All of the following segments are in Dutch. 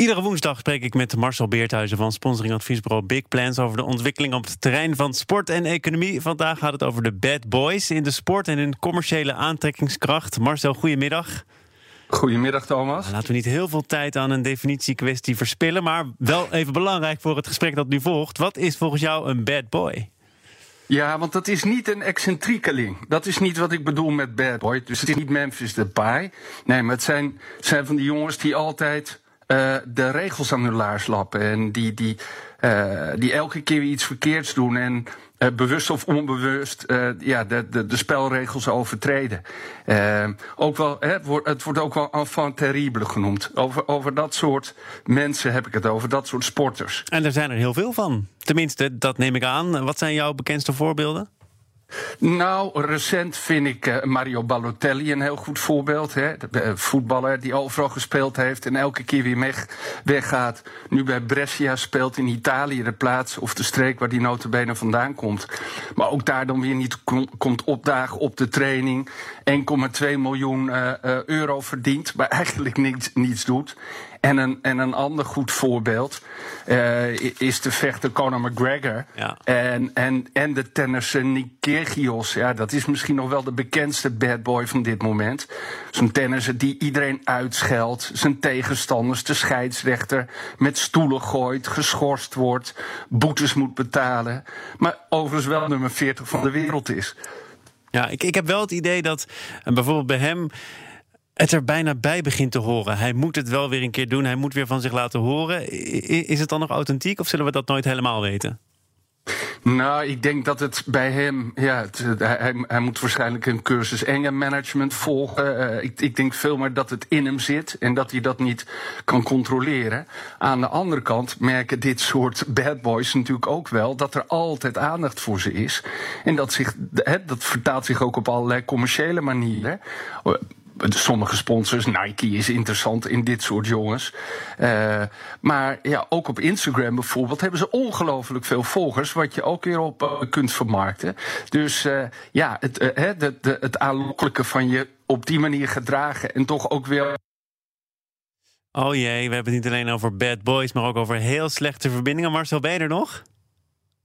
Iedere woensdag spreek ik met Marcel Beerthuizen van sponsoringadviesbureau Big Plans over de ontwikkeling op het terrein van sport en economie. Vandaag gaat het over de bad boys in de sport en hun commerciële aantrekkingskracht. Marcel, goedemiddag. Goedemiddag, Thomas. Nou, laten we niet heel veel tijd aan een definitiekwestie verspillen, maar wel even belangrijk voor het gesprek dat nu volgt. Wat is volgens jou een bad boy? Ja, want dat is niet een excentriekeling. Dat is niet wat ik bedoel met bad boy. Dus het is niet Memphis Depay. Nee, maar het zijn, zijn van die jongens die altijd uh, de regels aan hun laars lappen. En die, die, uh, die elke keer iets verkeerds doen. En uh, bewust of onbewust ja, de, de, de spelregels overtreden. ook wel, hè, het, wordt, het wordt ook wel enfant terrible genoemd. Over, over dat soort mensen heb ik het over, dat soort sporters. En er zijn er heel veel van. Tenminste, dat neem ik aan. Wat zijn jouw bekendste voorbeelden? Nou, recent vind ik uh, Mario Balotelli een heel goed voorbeeld. Hè? De uh, voetballer die overal gespeeld heeft en elke keer weer weg, weggaat. Nu bij Brescia speelt in Italië de plaats of de streek waar die notabene vandaan komt. Maar ook daar dan weer niet komt opdagen op de training. 1,2 miljoen uh, euro verdient, maar eigenlijk niets, niets doet. En een, en een ander goed voorbeeld uh, is de vechter Conor McGregor. Ja. En, en, en de tennisser Nick Kyrgios. Ja, dat is misschien nog wel de bekendste bad boy van dit moment. Zo'n tennisser die iedereen uitscheldt. Zijn tegenstanders, de scheidsrechter, met stoelen gooit, geschorst wordt, boetes moet betalen. Maar overigens wel nummer 40 van de wereld is. Ja, ik, ik heb wel het idee dat bijvoorbeeld bij hem het er bijna bij begint te horen. Hij moet het wel weer een keer doen. Hij moet weer van zich laten horen. Is het dan nog authentiek of zullen we dat nooit helemaal weten? Nou, ik denk dat het bij hem. Ja, hij, hij, moet waarschijnlijk een cursus enge management volgen. Uh, ik, ik, denk veel meer dat het in hem zit en dat hij dat niet kan controleren. Aan de andere kant merken dit soort bad boys natuurlijk ook wel dat er altijd aandacht voor ze is. En dat, zich, dat vertaalt zich ook op allerlei commerciële manieren sommige sponsors, Nike is interessant in dit soort jongens. Uh, maar ja, ook op Instagram bijvoorbeeld hebben ze ongelooflijk veel volgers, wat je ook weer op uh, kunt vermarkten. Dus uh, ja, het, het aanlokkelijke van je op die manier gedragen en toch ook weer. Oh jee, we hebben het niet alleen over bad boys, maar ook over heel slechte verbindingen. Marcel, ben je er nog?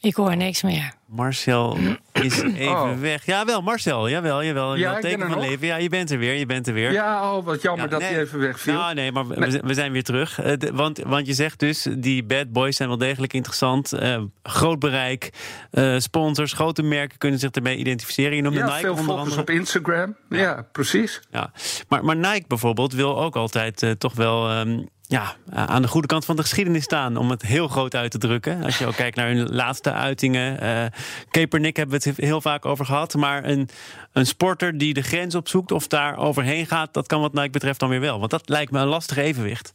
Ik hoor niks meer. Marcel is even oh. weg. Jawel, Marcel. Jawel, jawel. Ja, teken van leven. Ja, je bent er weer. Je bent er weer. Ja, oh, wat jammer dat hij even wegviel. Nou, nee, maar We, zijn weer terug. Uh, want, want je zegt dus, die bad boys zijn wel degelijk interessant. Uh, groot bereik, uh, sponsors, grote merken kunnen zich ermee identificeren. Je noemde ja, Nike veel onder andere. op Instagram. Ja, ja precies. Ja. Maar, maar Nike bijvoorbeeld wil ook altijd toch wel... Um, ja, aan de goede kant van de geschiedenis staan. Om het heel groot uit te drukken. Als je ook kijkt naar hun laatste uitingen. Uh, Kaepernick hebben we het heel vaak over gehad. Maar een, een sporter die de grens opzoekt of daar overheen gaat... dat kan wat Nike betreft dan weer wel. Want dat lijkt me een lastig evenwicht.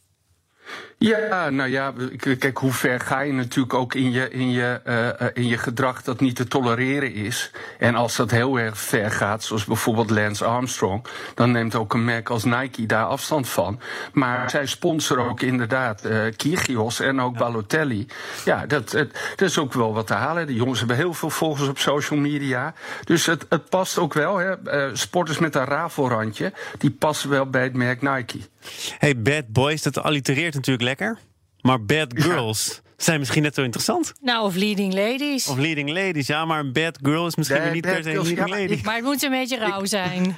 Ja, nou ja, kijk, hoe ver ga je natuurlijk ook in je, in, je, uh, in je gedrag dat niet te tolereren is. En als dat heel erg ver gaat, zoals bijvoorbeeld Lance Armstrong, dan neemt ook een merk als Nike daar afstand van. Maar zij sponsoren ook inderdaad uh, Kyrgios en ook Balotelli. Ja, dat, het, dat is ook wel wat te halen. De jongens hebben heel veel volgers op social media. Dus het, het past ook wel. Hè. Uh, sporters met een rafelrandje, die passen wel bij het merk Nike. Hey, bad boys, dat allitereert natuurlijk lekker. Maar bad girls zijn misschien net zo interessant. Nou, of leading ladies. Of leading ladies, ja, maar een bad girl is misschien niet per se een leading lady. Maar het moet een beetje rauw zijn.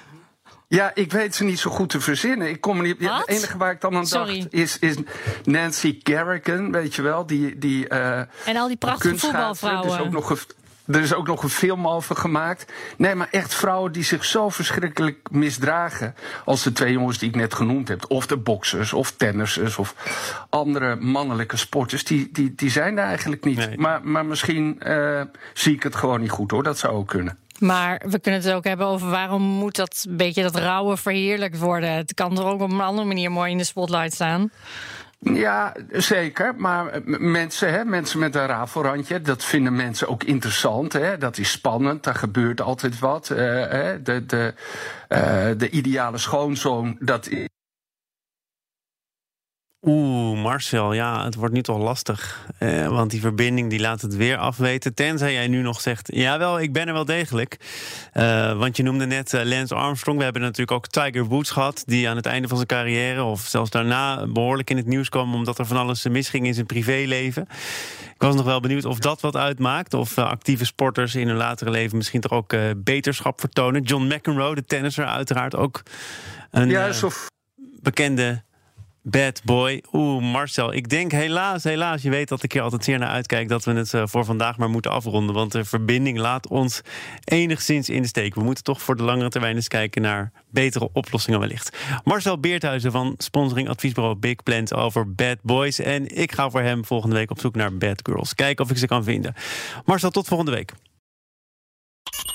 Ja, ik weet ze niet zo goed te verzinnen. Ik kom er niet. Het enige waar ik dan aan dacht is, is Nancy Kerrigan, weet je wel, die die. Uh, en al die prachtige voetbalvrouwen. Dus ook nog er is ook nog een film over gemaakt. Nee, maar echt vrouwen die zich zo verschrikkelijk misdragen. Als de twee jongens die ik net genoemd heb. Of de boxers, of tennissers, of andere mannelijke sporters. Die, die, die zijn er eigenlijk niet. Maar, maar misschien uh, zie ik het gewoon niet goed hoor. Dat zou ook kunnen. Maar we kunnen het ook hebben over waarom moet dat beetje dat rauwe verheerlijkt worden. Het kan er ook op een andere manier mooi in de spotlight staan. Ja, zeker. Maar mensen, hè, mensen met een rafelrandje, dat vinden mensen ook interessant. Hè. Dat is spannend, daar gebeurt altijd wat. Uh, de, de, uh, de ideale schoonzoon, dat Oeh, Marcel, ja, het wordt nu toch lastig. Eh, want die verbinding die laat het weer afweten. Tenzij jij nu nog zegt, jawel, ik ben er wel degelijk. Uh, want je noemde net uh, Lance Armstrong. We hebben natuurlijk ook Tiger Woods gehad... die aan het einde van zijn carrière of zelfs daarna behoorlijk in het nieuws kwam... omdat er van alles misging in zijn privéleven. Ik was nog wel benieuwd of dat wat uitmaakt. Of actieve sporters in hun latere leven misschien toch ook beterschap vertonen. John McEnroe, de tennisser, uiteraard ook een ja, bekende Bad boy. Oeh, Marcel. Ik denk helaas, helaas. Je weet dat ik hier altijd zeer naar uitkijk dat we het uh, voor vandaag maar moeten afronden. Want de verbinding laat ons enigszins in de steek. We moeten toch voor de langere termijn eens kijken naar betere oplossingen wellicht. Marcel Beerthuizen van sponsoring adviesbureau Big Plans over Bad Boys. En ik ga voor hem volgende week op zoek naar Bad Girls. Kijken of ik ze kan vinden. Marcel, tot volgende week.